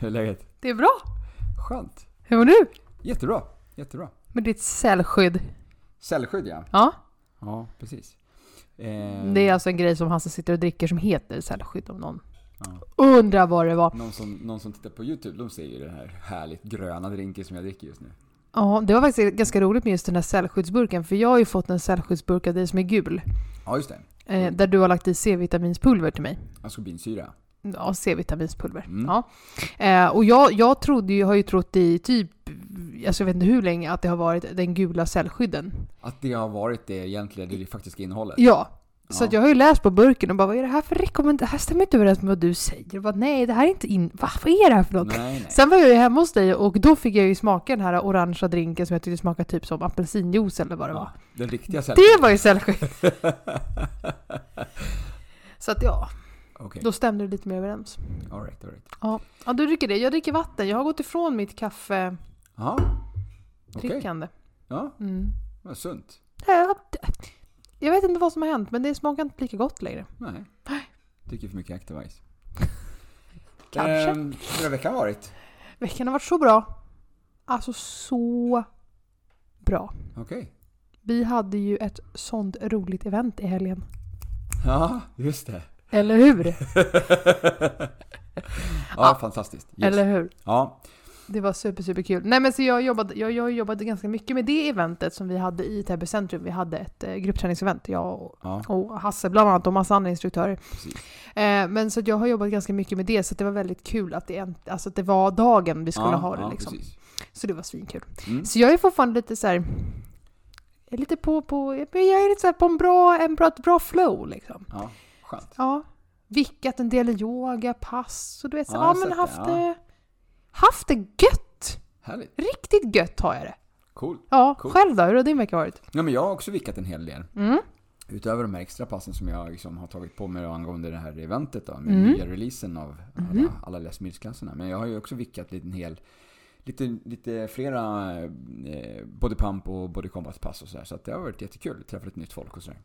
Hur är läget? Det är bra. Skönt. Hur mår du? Jättebra, jättebra. Med ditt cellskydd. Cellskydd ja. Ja, Ja, precis. Eh, det är alltså en grej som Hasse sitter och dricker som heter cellskydd om någon Ja. undrar vad det var. någon, som, någon som tittar på YouTube, de ser ju den här härligt gröna drinken som jag dricker just nu. Ja, det var faktiskt ganska roligt med just den här cellskyddsburken för jag har ju fått en cellskyddsburk av dig som är gul. Ja, just det. Eh, där du har lagt i C-vitaminspulver till mig. Askorbinsyra. Ja, C-vitaminspulver. Mm. Ja. Eh, och jag, jag trodde ju, har ju trott i typ, alltså jag vet inte hur länge, att det har varit den gula cellskydden. Att det har varit det egentligen, det faktiska innehållet. Ja. Så Ja. att jag har ju läst på burken och bara vad är det här för rekommendation? Det här stämmer inte överens med vad du säger. Och bara, nej, det här är inte in... Va? Vad är det här för något? Nej, nej. Sen var jag ju hemma hos dig och då fick jag ju smaka den här orangea drinken som jag tyckte smakade typ som apelsinjuice eller vad det var. Ja, den riktiga Det cellskyddet. var ju cellskydd. Så att ja, Okej, då stämde det lite mer överens. alright, alright. Ja. ja, du dricker det. Jag dricker vatten. Jag har gått ifrån mitt kaffedrickande. Ja, okej. Ja, Mm. vad sunt. Ja, Jag vet inte vad som har hänt, men det smakar inte lika gott längre. Nej. Dricker för mycket Active Ice. Kanske. Ehm, hur har veckan varit? Veckan har varit så bra. Alltså så bra. Okej. Vi hade ju ett sånt roligt event i helgen. Ja, just det. Eller hur? ja, fantastiskt. Yes. Eller hur? Ja, Det var super, super kul. Nej men så jag jobbade, jag, jag jobbade ganska mycket med det eventet som vi hade i Täby centrum. Vi hade ett eh, gruppträningsevent, jag och, ja, och Hasse bland annat och massa andra instruktörer. Eh, men så att jag har jobbat ganska mycket med det så att det var väldigt kul att det, alltså att det var dagen vi skulle ja, ha det ja, liksom. Precis. Så det var svinkul. Mm. Så jag är fortfarande lite så här. Lite på, på jag är lite så här på en bra, en bra, ett bra flow liksom. Ja, skönt. Ja. Vickat en del yoga, pass och du vet så, Ja, ja, men haft det, ja. haft det gött! Härligt. Riktigt gött har jag det. Cool. Ja, Cool. själv då? Hur har din vecka varit? Ja, men jag har också vickat en hel del. Mm. Utöver de här extra passen som jag liksom har tagit på mig angående det här eventet då, med Mm. nya releasen av alla, Mhm. alla Les Mills-klasserna. Men jag har ju också vickat lite, en hel, lite, lite flera eh, body pump och body combat pass och sådär. Så att det har varit jättekul. Träffat lite nytt folk och sådär.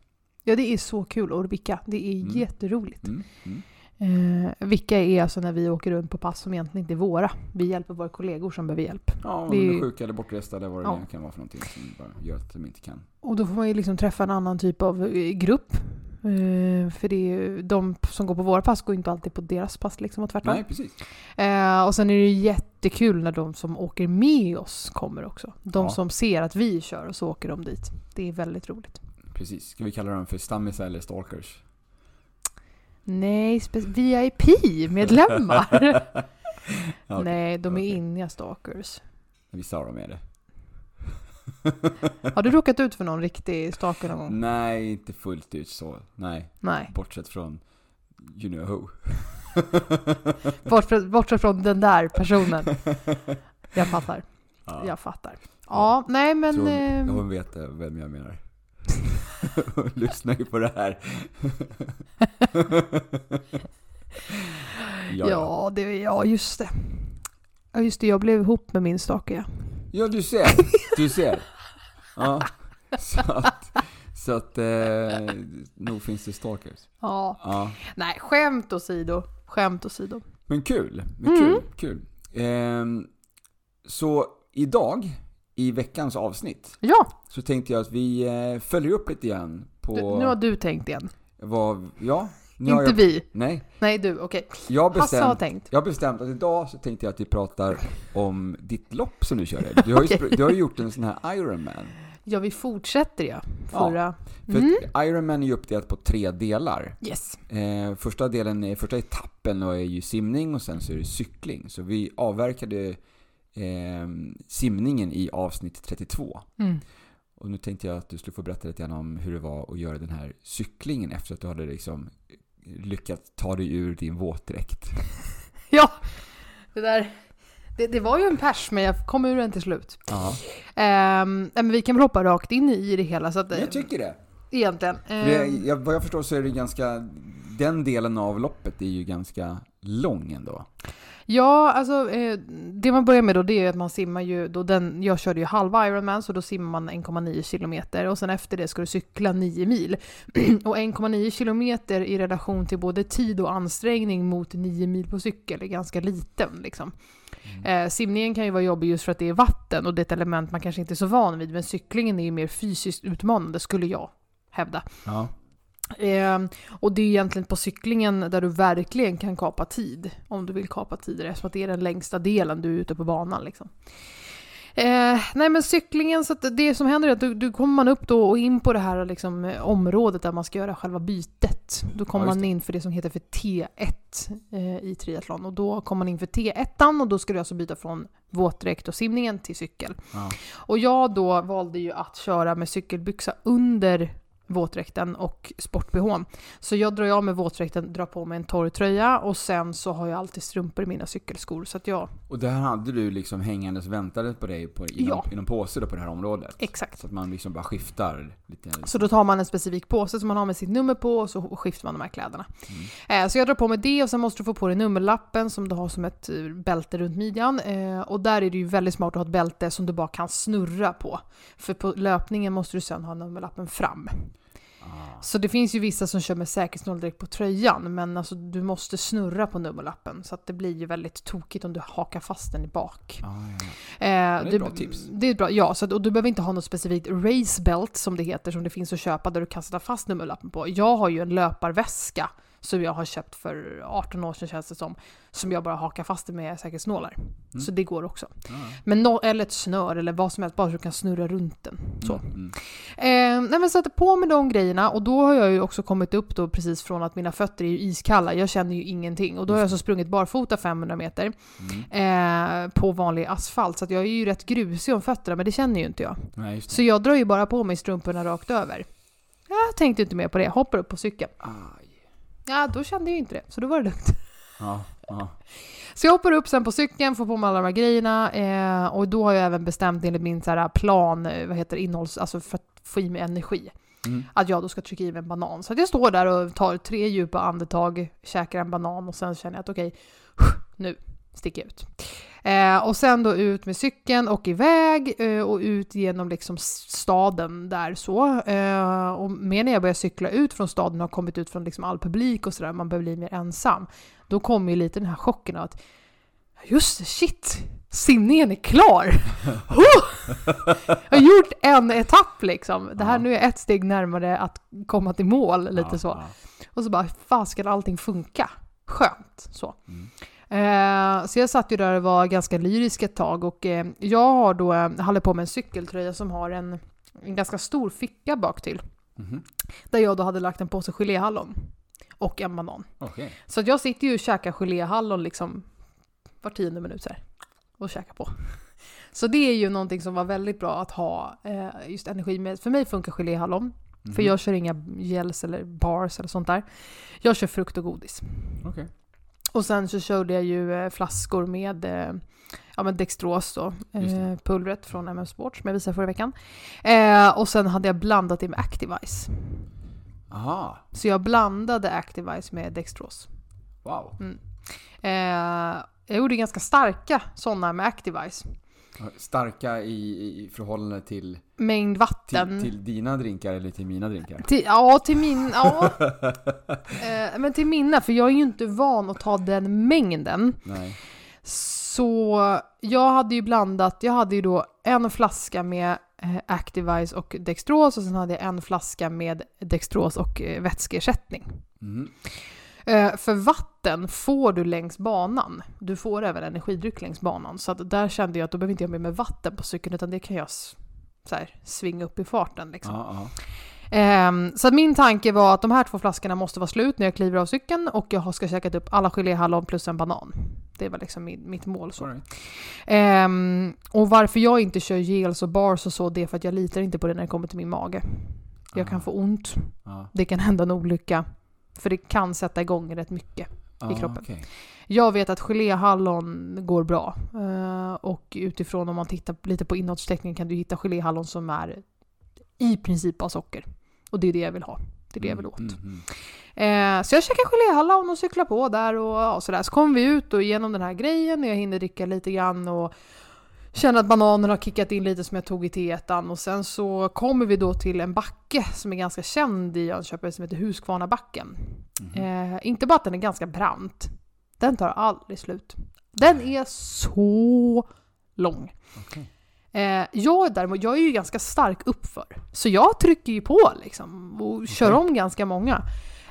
Ja, det är så kul att vicka. Det är Mm. jätteroligt. Mm. Mm. Eh, vicka är alltså när vi åker runt på pass som egentligen inte är våra. Vi hjälper våra kollegor som behöver hjjälp. Ja, om de är sjuka eller bortresta eller vad det Ja. kan vara för någonting som bara gör att de inte kan. Och då får man ju liksom träffa en annan typ av eh, grupp. Eh, för det är de som går på våra pass går inte alltid på deras pass liksom och tvärtom. Nej, precis. Eh, och sen är det ju jättekul när de som åker med oss kommer också. De Ja. som ser att vi kör och så åker de dit. Det är väldigt roligt. Precis. Ska vi kalla dem för stammisar eller stalkers? Nej, VIP-medlemmar. Okej. Nej, de är Okej. inga stalkers. Vissa av dem är det. Har du råkat ut för någon riktig stalker någon gång? Nej, inte fullt ut så. Nej, Nej. bortsett från you know who. Bortsett, bortsett från den där personen. Jag fattar. Ja. Jag fattar. Ja, nej men... Tror hon, hon vet eh, vem jag menar. Hon lyssnar ju på det här. ja, ja. det, ja, just det. Ja, just det. Jag blev ihop med min stalker, ja. ja, du ser. Du ser. Ja. Så att, så att eh, nog finns det stalkers. ja. Ja. Nej, skämt åsido. Skämt åsido. Men kul. Men Mm. kul. kul. Ehm, så idag, i veckans avsnitt, Ja, så tänkte jag att vi eh, följer upp lite grann på du, nu har du tänkt igen. vad... Ja, Inte jag, vi. Nej, Nej, du. Okej. jag har Hasse har bestämt, tänkt. jag har bestämt att idag så tänkte jag att vi pratar om ditt lopp som du körde. Du har ju, Okej. spr- du har ju gjort en sån här Ironman. Ja, vi fortsätter ja. Ja, Förra. För Mm. Ironman är ju uppdelat på tre delar. Yes. Eh, första delen, är, första etappen är ju simning och sen så är det cykling. Så vi avverkade eh, simningen i avsnitt 32. Mm. Och nu tänkte jag att du skulle få berätta lite grann om hur det var att göra den här cyklingen efter att du hade liksom lyckats ta dig ur din våtdräkt. Ja, det där. Det, det var ju en pers, men jag kom ur den till slut. Ja, Ehm, men vi kan väl hoppa rakt in i det hela. Så att, eh, jag tycker det. egentligen. För det Ehm, jag, vad jag förstår så är det ganska, den delen av loppet är ju ganska lång ändå. Ja, alltså eh, det man börjar med då det är att man simmar ju, då den, jag körde ju halva Ironman så då simmar man 1,9 kilometer och sen efter det ska du cykla 9 mil. och 1,9 kilometer i relation till både tid och ansträngning mot 9 mil på cykel är ganska liten liksom. Eh, simningen kan ju vara jobbig just för att det är vatten och det är ett element man kanske inte är så van vid men cyklingen är ju mer fysiskt utmanande skulle jag hävda. Ja. Eh, och det är egentligen på cyklingen där du verkligen kan kapa tid. Om du vill kapa tid eftersom det är den längsta delen du är ute på banan. Liksom. Eh, nej men cyklingen, så det som händer är att du, du kommer man upp då och in på det här liksom, området där man ska göra själva bytet. Då kommer Ja, man in för det som heter för T1 eh, i triathlon. Och då kommer man in för T1 och då ska du alltså byta från våtdräkt och simningen till cykel. Ja. Och jag då valde ju att köra med cykelbyxa under våtdräkten och sport-bh. Så jag drar av med våtdräkten, drar på mig en torr tröja och sen så har jag alltid strumpor i mina cykelskor. Så att jag, Och där hade du liksom hängandes väntade på dig på, inom, Ja. inom påse då på det här området? exakt. Så att man liksom bara skiftar lite? Så då tar man en specifik påse som man har med sitt nummer på och så skiftar man de här kläderna. Eh, så jag drar på mig det och sen måste du få på dig nummerlappen som du har som ett eh, bälte runt midjan. Eh, och där är det ju väldigt smart att ha ett bälte som du bara kan snurra på. För på löpningen måste du sen ha nummerlappen fram. Ah. Så det finns ju vissa som kör med säkerhetsnål direkt på tröjan, men alltså du måste snurra på nummerlappen. Så att det blir ju väldigt tokigt om du hakar fast den i bak. Ah, ja. Eh, det är ett bra tips. Det är bra, ja, så att, och du behöver inte ha något specifikt race belt som det heter, som det finns att köpa där du kan sätta fast nummerlappen på. Jag har ju en löparväska som jag har köpt för 18 år sedan känns det som, som jag bara hakar fast med säkerhetsnålar. Mm. Så det går också. Ah. Men no, eller ett snör eller vad som helst, bara så du kan snurra runt den. Så. Mm, mm. Eh, nej men satte på med de grejerna och då har jag ju också kommit upp då precis från att mina fötter är iskalla, jag känner ju ingenting. Och då har jag så sprungit barfota 500 meter Mm. eh, på vanlig asfalt. Så jag är ju rätt grusig om fötterna men det känner ju inte jag. Nej. Så jag drar ju bara på mig strumporna rakt över. Jag tänkte inte mer på det, hoppar upp på cykeln. Aj. Ja, då kände jag inte det, så då var det lugnt. Ja, ja. Så jag hoppar upp sen på cykeln, får på mig alla de här grejerna eh, och då har jag även bestämt enligt min så här, plan, eh, vad heter innehålls, alltså för att få i mig energi. Mm. att jag då ska trycka i mig en banan. Så att jag står där och tar tre djupa andetag, käkar en banan och sen känner jag att okej, nu sticker jag ut. Eh, och sen då ut med cykeln och iväg eh, och ut genom liksom staden där så. Eh, och mer när jag börjar cykla ut från staden och har kommit ut från liksom all publik och sådär, man börjar bli mer ensam. Då kommer ju lite den här chocken av att just det, shit, simningen är klar! Jag har gjort en etapp liksom. Det här nu är ett steg närmare att komma till mål, lite så. Och så bara, fan ska allting funka? Skönt, så. Mm. Eh, så jag satt ju där och var ganska lyrisk ett tag och eh, jag har då, eh, håller på med en cykeltröja som har en, en ganska stor ficka bak till Mhm. Där jag då hade lagt en påse geléhallon och en banan. Okej. Så jag sitter ju och käkar geléhallon liksom var tionde minut så här, och käkar på. Så det är ju någonting som var väldigt bra att ha eh, just energi med. För mig funkar geléhallon. För Mhm. jag kör inga gels eller bars eller sånt där. Jag kör frukt och godis. Okej. Och sen så körde jag ju eh, flaskor med eh, ja, men Dextros då, eh, pulvret från MM Sport som jag visade förra veckan. Eh, och sen hade jag blandat det med Activise. Aha. Så jag blandade Activise med Dextros. Wow. Eh, jag gjorde ganska starka sådana med Activise. Starka i, i förhållande till, Mängd till, vatten. till dina drinkar eller till mina drinkar? Till, ja, till min... Ja. eh, men till mina, för jag är ju inte van att ta den mängden. Nej. Så jag hade ju blandat, jag hade ju då en flaska med eh, Activise och Dextros och sen hade jag en flaska med Dextros och eh, vätskeersättning. Mhm. Eh, för vatten får du längs banan. Du får även energidryck längs banan. Så att där kände jag att då behöver inte jag med mig vatten på cykeln utan det kan jag så här, svinga upp i farten. Liksom. Ja, ja. Ehm, så min tanke var att de här två flaskorna måste vara slut när jag kliver av cykeln och jag ska käkat upp alla geléhallon plus en banan. Det var liksom mitt, mitt mål. Så. Right. Ehm, och varför jag inte kör gels och bars och så, det är för att jag litar inte på det när det kommer till min mage. Jag kan Ah, få ont, ja. det kan hända en olycka. För det kan sätta igång rätt mycket. Ah, kroppen. okej. Jag vet att geléhallon går bra. Eh, och utifrån om man tittar lite på innehållsförteckningen kan du hitta geléhallon som är i princip av socker. Och det är det jag vill ha. Det är det jag vill åt. Mm, mm, Eh, så jag käkar geléhallon och cyklar på där och ja, sådär. Så kommer vi ut och igenom den här grejen och jag hinner dricka lite grann och känner att bananen har kickat in lite som jag tog i T1 och sen så kommer vi då till en backe som är ganska känd i Jönköping som heter Huskvarnabacken. mhm. Eh, inte bara att den är ganska brant, den tar aldrig slut. Den är så lång. Okej. Eh, jag däremot, jag är ju ganska stark uppför. Så jag trycker ju på liksom och kör Okej. om ganska många.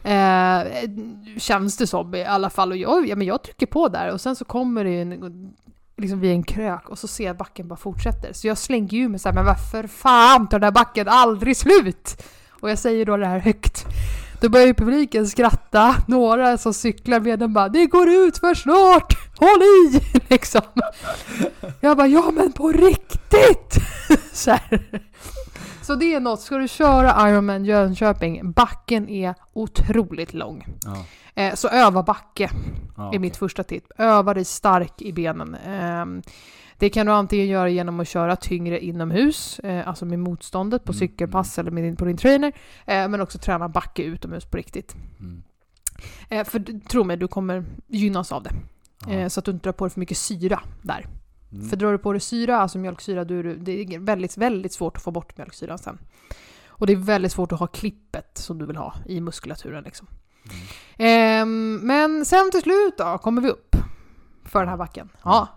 Eh, känns det som i alla fall. Och jag, ja, men jag trycker på där och sen så kommer det en, liksom vid en krök och så ser jag att backen bara fortsätter. Så jag slänger ju mig såhär, men varför fan tar den här backen aldrig slut? Och jag säger då det här högt. Då börjar ju publiken skratta. Några som cyklar med den bara “Det går ut för snart! Håll i!” liksom. Jag bara “Ja men på riktigt!” så, här. så det är något, ska du köra Ironman Jönköping, backen är otroligt lång. Ja. Eh, så öva backe Ja, är mitt första tips. Öva dig stark i benen. Ehm, det kan du antingen göra genom att köra tyngre inomhus, eh, alltså med motståndet på Mm, cykelpass eller med din, på din trainer, eh, men också träna backe utomhus på riktigt. Mm. Eh, för tro mig, du kommer gynnas av det. Ja. Eh, så att du inte drar på dig för mycket syra där. Mm. För drar du på dig syra, alltså mjölksyra, du, det är väldigt, väldigt svårt att få bort mjölksyran sen. Och det är väldigt svårt att ha klippet som du vill ha i muskulaturen liksom. Mm. Ehm, men sen till slut då kommer vi upp för den här backen. Ja.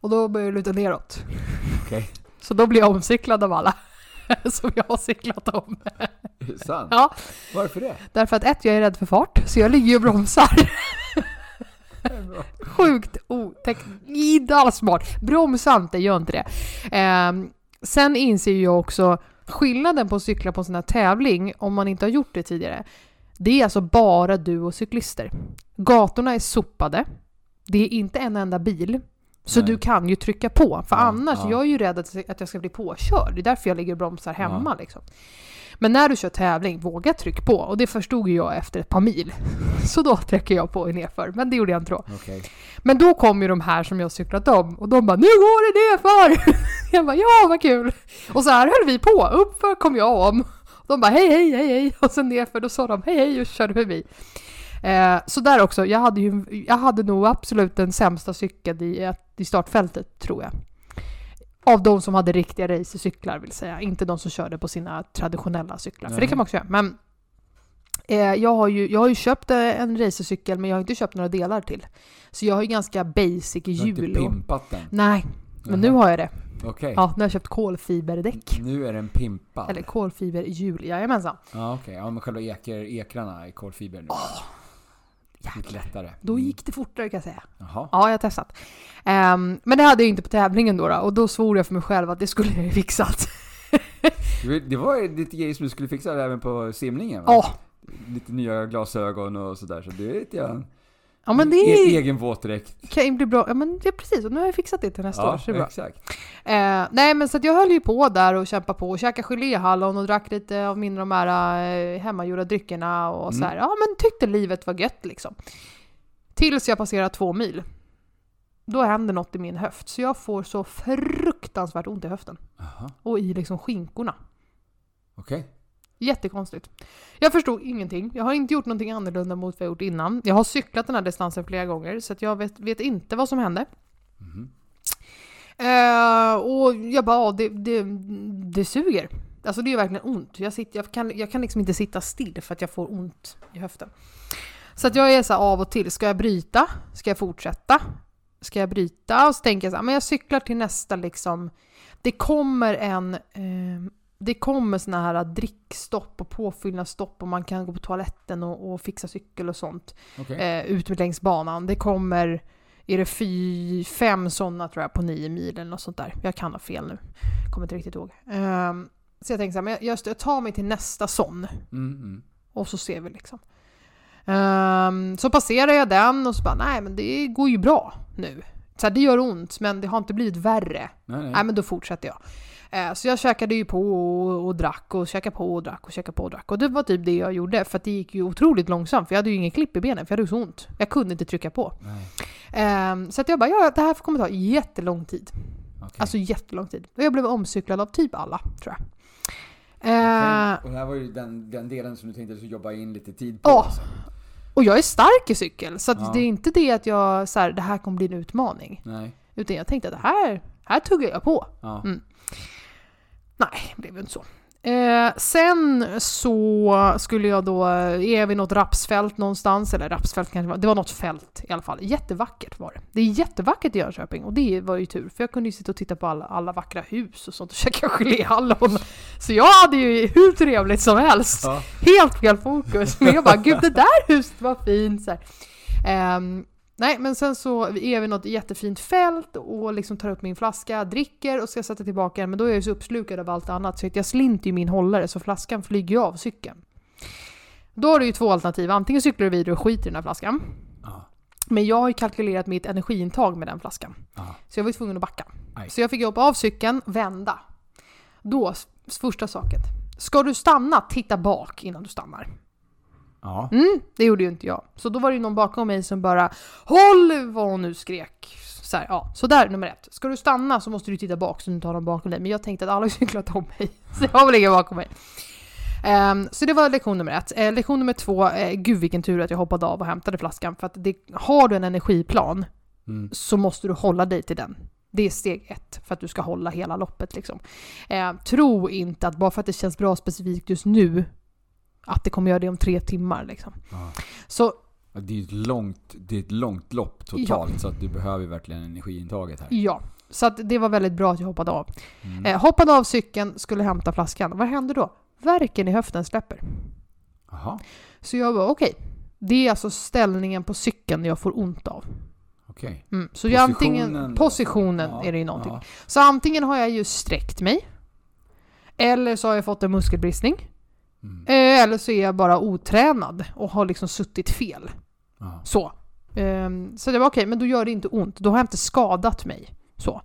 Och då börjar det luta neråt. Okej. Så då blir jag omcyklad av alla. som jag har cyklat om. Är det sant? Ja, Varför det? därför att ett, jag är rädd för fart, så jag ligger och bromsar. Sjukt otäckt. Inte alls smart. Bromsa inte, gör inte det. Ehm, sen inser jag också skillnaden på att cykla på en sån här tävling, om man inte har gjort det tidigare. Det är alltså bara du och cyklister. Gatorna är sopade. Det är inte en enda bil. Så Nej. du kan ju trycka på. För Ja, annars, ja. jag är ju rädd att, att jag ska bli påkörd. Det är därför jag ligger och bromsar hemma. Liksom. Men när du kör tävling, våga tryck på. Och det förstod jag efter ett par mil. Så då trycker jag på nerför. Men det gjorde jag inte då. Okej. Men då kom ju de här som jag cyklat om och de bara “Nu går det nerför!” Jag bara “Ja, vad kul!” Och så här höll vi på. Uppför kom jag om. De bara “Hej, hej, hej, hej!” Och sen nerför då sa de “Hej, hej” och körde förbi. Eh, så där också, jag hade, ju, jag hade nog absolut den sämsta cykeln i, i startfältet, tror jag. Av de som hade riktiga racercyklar vill säga, inte de som körde på sina traditionella cyklar. För det kan man också göra. Men eh, jag, har ju, jag har ju köpt eh, en racercykel men jag har inte köpt några delar till. Så jag har ju ganska basic Du har inte hjul. Pimpat den? nej, men nu Nähä. har jag det. Okej. Ja, nu har jag köpt kolfiberdäck. Nu är den pimpad? Eller kolfiberhjul, jajamensan. Ja okej, ja men själva eker, ekrarna i kolfiber nu. Lite lättare. Då Mm. gick det fortare kan jag säga. Jaha. Ja, jag har testat. Ehm, men det hade jag inte på tävlingen då, då och då svor jag för mig själv att det skulle jag ju fixat. Det- var lite grejer som du skulle fixa även på simningen va? Ja, Lite nya glasögon och sådär, så det är lite grann... ja men det e- är, egen våtdräkt. kan ju bli bra. Ja men det är precis, och nu har jag fixat det till nästa år, så det är bra. exakt. Eh, nej men så jag höll ju på där och kämpade på och käkade geléhallon och drack lite av mina de här eh, hemmagjorda dryckerna och så Mm. här. Ja men tyckte livet var gött liksom. Tills jag passerar två mil. Då händer något i min höft, så jag får så fruktansvärt ont i höften. Jaha, Och i liksom skinkorna. okej. Jättekonstigt. Jag förstod ingenting. Jag har inte gjort någonting annorlunda mot vad jag gjort innan. Jag har cyklat den här distansen flera gånger, så jag vet, vet inte vad som hände. Mhm. Eh, och jag bara, ja, det, det, det suger. Alltså det är verkligen ont. Jag, sitter, jag, kan, jag kan liksom inte sitta still för att jag får ont i höften. Så att jag är så här av och till, ska jag bryta? Ska jag fortsätta? Ska jag bryta? Och så tänker jag så här, men jag cyklar till nästa liksom. Det kommer en, eh, det kommer såna här drickstopp och påfyllnadsstopp och man kan gå på toaletten och, och fixa cykel och sånt Okej. eh, ut längs banan. Det kommer, är det fy, fem sådana tror jag på nio mil eller något sånt där. Jag kan ha fel nu. Kommer inte riktigt ihåg. Ehm, så jag tänkte så här, men jag, jag tar mig till nästa sån Mm, mm. och så ser vi liksom. Ehm, så passerar jag den och så bara, nej men det går ju bra nu. Så här, det gör ont, men det har inte blivit värre. Nej, nej. Nej men då fortsätter jag. Eh, Så jag käkade ju på och, och drack och käkade på och drack och käkade på och drack. Och det var typ det jag gjorde för det gick ju otroligt långsamt för jag hade ju ingen klipp i benen för jag hade så ont. Jag kunde inte trycka på. nej. Ehm, Så att jag bara, ja det här kommer ta jättelång tid. Okej. Alltså jättelång tid. Och jag blev omcyklad av typ alla, tror jag. Okej. Eh, Och det här var ju den, den delen som du tänkte du jobba in lite tid på. Alltså. och jag är stark i cykel, så Ja. det är inte det att jag, så här, det här kommer bli en utmaning. Nej. Utan jag tänkte att det här, här tuggar jag på. Ja. Mm. Nej, det blev ju inte så. Eh, sen så skulle jag då, är vi något rapsfält någonstans, eller rapsfält kanske var, det var något fält i alla fall. Jättevackert var det. Det är jättevackert i Jönköping och det var ju tur för jag kunde ju sitta och titta på alla, alla vackra hus och sånt och käka geléhallon. Så jag hade ju hur trevligt som helst. Ja. Helt fel fokus. Men jag bara, gud det där huset var fint. Så här. Nej, men sen så är vi något jättefint fält och liksom tar upp min flaska, dricker och ska sätta tillbaka den. Men då är jag ju så uppslukad av allt annat så jag slinter ju min hållare så flaskan flyger ju av cykeln. Då har du ju två alternativ. Antingen cyklar du vidare och skiter i den här flaskan. Ja. Men jag har ju kalkylerat mitt energiintag med den flaskan. Ja. Så jag var ju tvungen att backa. Aj. Så jag fick hoppa av cykeln, vända. Då, första saken. Ska du stanna, titta bak innan du stannar. Ja. Mm, det gjorde ju inte jag. Så då var det ju någon bakom mig som bara HÅLL vad hon nu skrek. Så, här, ja. så där, nummer ett. Ska du stanna så måste du titta bak så du inte har någon bakom dig. Men jag tänkte att alla har cyklat om mig. Så jag har väl ingen bakom mig. Ehm, så det var lektion nummer ett. Eh, lektion nummer två, eh, gud vilken tur att jag hoppade av och hämtade flaskan. För att det, har du en energiplan Mm. så måste du hålla dig till den. Det är steg ett för att du ska hålla hela loppet. Liksom. Eh, tro inte att bara för att det känns bra specifikt just nu, att det kommer göra det om tre timmar. Liksom. Ja. Så Ja, Det är ett långt, det är ett långt lopp totalt så att du behöver verkligen energiintaget här. ja, så att det var väldigt bra att jag hoppade av. Mm. Eh, hoppade av cykeln, skulle hämta flaskan. Vad hände då? Värken i höften släpper. Jaha, Så jag var okej. Det är alltså ställningen på cykeln jag får ont av. okej. Mm. Så jag antingen, positionen Ja, är det ju någonting. ja. Så antingen har jag ju sträckt mig, eller så har jag fått en muskelbristning, Mm. eh, eller så är jag bara otränad och har liksom suttit fel. Ja. Så. Ehm, så det var okej, men då gör det inte ont. Då har jag inte skadat mig. Så.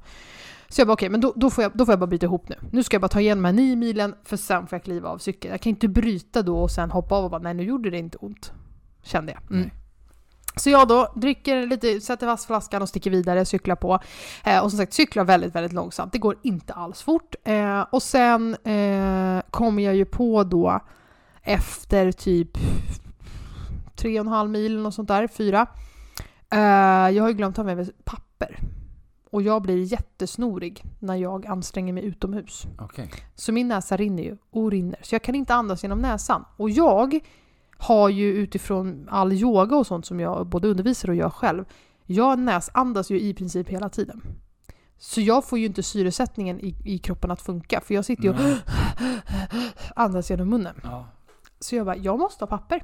Så jag bara okej, men då, då, får jag, då får jag bara byta ihop nu. Nu ska jag bara ta igen de här nio milen, för sen får jag kliva av cykeln. Jag kan inte bryta då och sen hoppa av och bara nej nu gjorde det inte ont. Kände jag. Mm. Så jag då dricker lite, sätter fast flaskan och sticker vidare, cyklar på. Eh, och som sagt, cyklar väldigt, väldigt långsamt. Det går inte alls fort. Eh, och sen eh, kommer jag ju på då efter typ tre och en halv mil något sånt där, fyra. Eh, jag har ju glömt ta med mig papper. Och jag blir jättesnorig när jag anstränger mig utomhus. Okej. Så min näsa rinner ju och rinner. Så jag kan inte andas genom näsan. Och jag har ju utifrån all yoga och sånt som jag både undervisar och gör själv. Jag näsandas ju i princip hela tiden. Så jag får ju inte syresättningen i, i kroppen att funka. För jag sitter ju och andas genom munnen. Ja. Så jag bara, jag måste ha papper.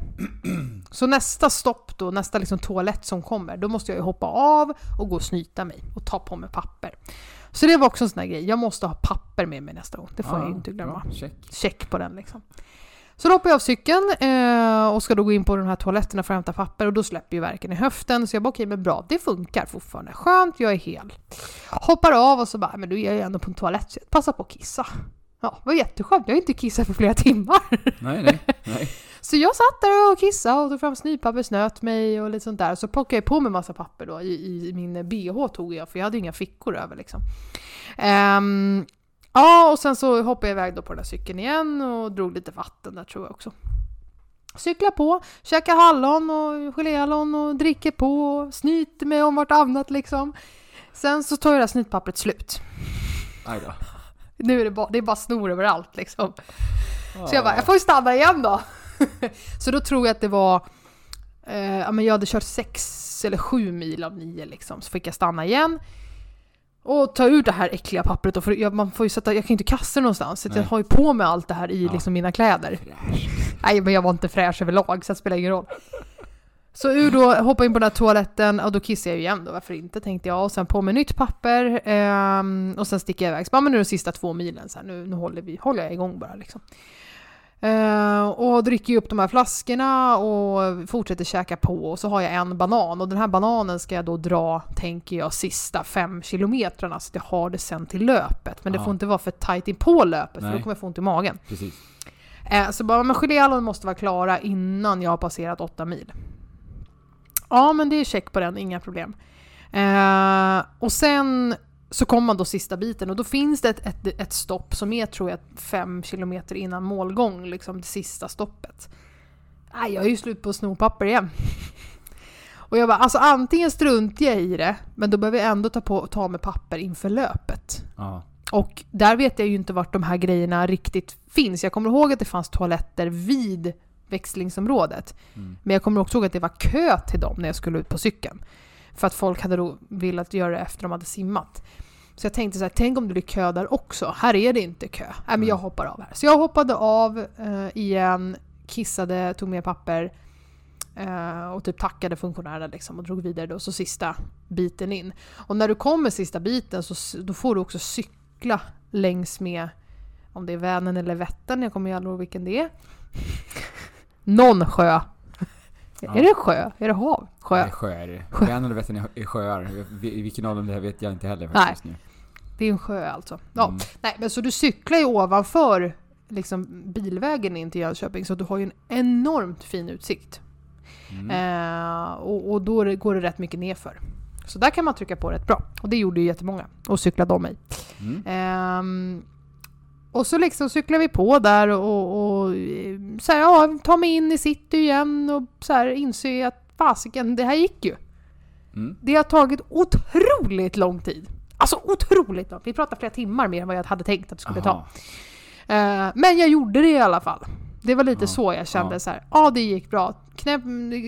Så nästa stopp då, nästa liksom toalett som kommer, då måste jag ju hoppa av och gå och snyta mig och ta på mig papper. Så det var också en sån här grej, jag måste ha papper med mig nästa gång. Det får jag ju inte glömma. Check. Check på den liksom. Så då hoppar jag av cykeln eh, och ska då gå in på de här toaletterna för att hämta papper och då släpper ju verken i höften. Så jag bara okej, men bra, det funkar fortfarande. Skönt, jag är hel. Hoppar av och så bara, men då är ju ändå på en toalett så jag passar på att kissa. Ja, det var jätteskönt. Jag har inte kissat på flera timmar. Nej, nej, nej. Så jag satt där och kissade och tog fram snytpapper, snöt mig och lite sånt där. Så plockade jag på mig massa papper då i, i min bh tog jag, för jag hade inga fickor över liksom. Ehm, ja, och sen så hoppade jag iväg då på den där cykeln igen och drog lite vatten där tror jag också. Cyklar på, käkar hallon och geléhallon och dricker på och snyter mig om vartannat liksom. Sen så tar ju det här snytpappret slut. Aj då. Nu är det bara, det är bara snor överallt liksom. Så jag bara, jag får ju stanna igen då. så då tror jag att det var, eh, jag hade kört sex eller sju mil av nio liksom. Så fick jag stanna igen. Och ta ut det här äckliga pappret då, för jag, man får ju sätta, jag kan ju inte kasta det någonstans. Så jag har ju på mig allt det här i Ja. liksom mina kläder. Fräsch. Nej men jag var inte fräsch överlag så det spelar ingen roll. Så ur då, hoppa in på den här toaletten och då kissar jag ju igen då, varför inte tänkte jag. Och sen på med nytt papper ehm, och sen sticker jag iväg. Så bara, men nu är det de sista två milen så här, nu, nu håller, vi, håller jag igång bara liksom. Eh, och dricker ju upp de här flaskorna och fortsätter käka på och så har jag en banan och den här bananen ska jag då dra, tänker jag, sista fem kilometrarna så att jag har det sen till löpet. Men det Ja. får inte vara för tajt in på löpet för Nej. då kommer jag få ont i magen. Precis. Eh, så bara, men geléhallon måste vara klara innan jag har passerat åtta mil. Ja, men det är check på den, inga problem. Eh, och sen så kommer man då sista biten och då finns det ett, ett, ett stopp som är, tror jag, fem kilometer innan målgång, liksom det sista stoppet. Nej, jag är ju slut på snopapper igen. Och jag bara, alltså antingen struntar jag i det, men då behöver jag ändå ta, på, ta med papper inför löpet. Ja. Och där vet jag ju inte vart de här grejerna riktigt finns. Jag kommer ihåg att det fanns toaletter vid växlingsområdet. Mm. Men jag kommer också ihåg att det var kö till dem när jag skulle ut på cykeln. För att folk hade då velat göra det efter de hade simmat. Så jag tänkte så här, tänk om det blir kö där också. Här är det inte kö. Nej men jag hoppar av här. Så jag hoppade av eh, igen, kissade, tog med papper eh, och typ tackade funktionärerna liksom och drog vidare då. Så sista biten in. Och när du kommer sista biten så då får du också cykla längs med om det är Vänern eller Vättern, jag kommer ju aldrig ihåg vilken det är. Någon sjö. Ja. Är det sjö? Är det hav? Sjö? Nej, sjö är det. Sjö. Vänern och Vättern är- är sjöar. Vi- Vilken av dem det här vet jag inte heller faktiskt nu. Det är en sjö alltså. Ja. Mm. Nej, men så du cyklar ju ovanför liksom, bilvägen in till Jönköping så du har ju en enormt fin utsikt. Mm. Eh, och, och då är går det rätt mycket nerför. Så där kan man trycka på rätt bra. Och det gjorde ju jättemånga. Och cyklade om mig. Mm. Ehm, och så liksom cyklar vi på där och, och eh, så här, ja, tar mig in i city igen och så här inser att fasiken, det här gick ju. Mm. Det har tagit otroligt lång tid. Alltså otroligt långt. Vi pratar flera timmar mer än vad jag hade tänkt att det skulle ta. Aha. Eh, men jag gjorde det i alla fall. Det var lite Ja, så jag kände ja. så här. Ja, det gick bra. Knäpp,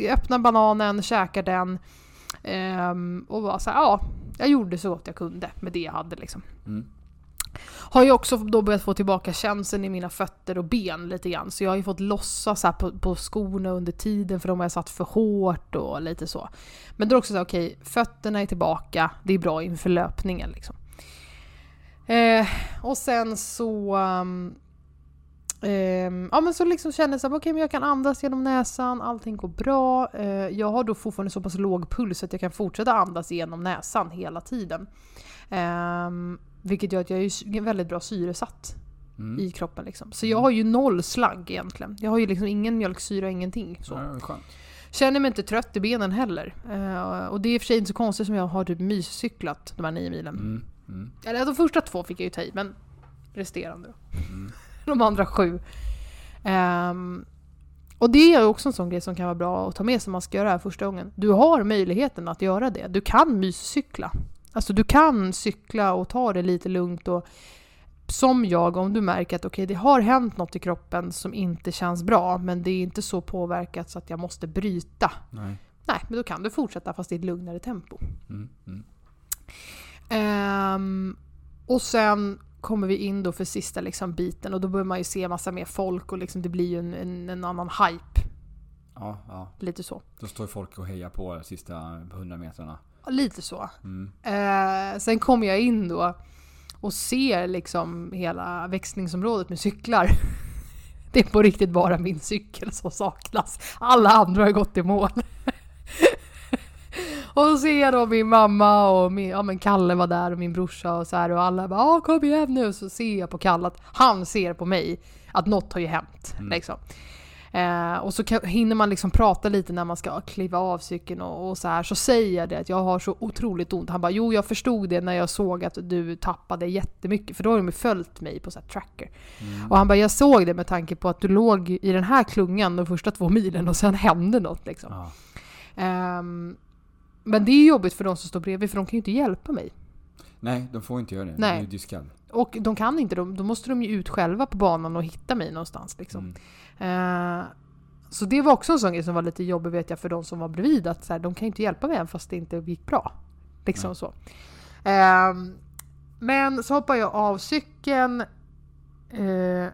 öppna bananen, käka den. ehm, och var så här, ja, jag gjorde så gott jag kunde med det jag hade liksom. Mm. Har ju också då börjat få tillbaka känseln i mina fötter och ben lite grann. Så jag har ju fått lossa så här på, på skorna under tiden för de har jag satt för hårt och lite så. Men då är det också så här, okej, fötterna är tillbaka. Det är bra inför löpningen liksom. Eh, och sen så... Um, ehm, ja men så liksom känner jag att här, men jag kan andas genom näsan, allting går bra. Eh, jag har då fortfarande så pass låg puls att jag kan fortsätta andas genom näsan hela tiden. Ehm, vilket gör att jag är väldigt bra syresatt Mm. i kroppen liksom. Så jag har ju noll slagg egentligen. Jag har ju liksom ingen mjölksyra, ingenting. Så. Ja. Känner mig inte trött i benen heller. Eh, och det är i och för sig inte så konstigt som jag har typ myscyklat de här nio milen. Mm. Mm. Eller de första två fick jag ju ta i, men resterande. Mm. De andra sju. Ehm, och det är också en sån grej som kan vara bra att ta med sig om man ska göra det här första gången. Du har möjligheten att göra det. Du kan myscykla. Alltså du kan cykla och ta det lite lugnt och som jag, om du märker att okej, det har hänt något i kroppen som inte känns bra, men det är inte så påverkat så att jag måste bryta. Nej. Nej, men då kan du fortsätta fast i ett lugnare tempo. Mm. Mm. Ehm, och sen kommer vi in då för sista liksom biten och då börjar man ju se massa mer folk och liksom det blir ju en, en, en annan hype. Ja, ja. Lite så. Då står folk och hejar på de sista 100 metrarna. Lite så. Mm. Eh, sen kommer jag in då och ser liksom hela växlingsområdet med cyklar. Det är på riktigt bara min cykel som saknas. Alla andra har gått i mål. och så ser jag då min mamma och min, ja, men Kalle var där och min brorsa och så här och alla bara "Ja, kom igen nu. Så ser jag på Kalle att han ser på mig att något har ju hänt. Mm. Liksom. Eh, och så kan, hinner man liksom prata lite när man ska kliva av cykeln och, och så här. Så säger jag det att jag har så otroligt ont. Han bara jo jag förstod det när jag såg att du tappade jättemycket. För då har de ju följt mig på så tracker. Mm. Och han bara jag såg det med tanke på att du låg i den här klungan de första två milen och sen hände något liksom. Ja. Ehm, men det är jobbigt för de som står bredvid för de kan ju inte hjälpa mig. Nej, de får inte göra det. Nej. Det är ju diskad. Och de kan inte, de, då måste de ju ut själva på banan och hitta mig någonstans liksom. Mm. Eh, så det var också en sån grej som var lite jobbig vet jag för de som var bredvid. Att så här, de kan ju inte hjälpa mig än fast det inte gick bra. Liksom Nej. så. Ehm, men så hoppar jag av cykeln. eh,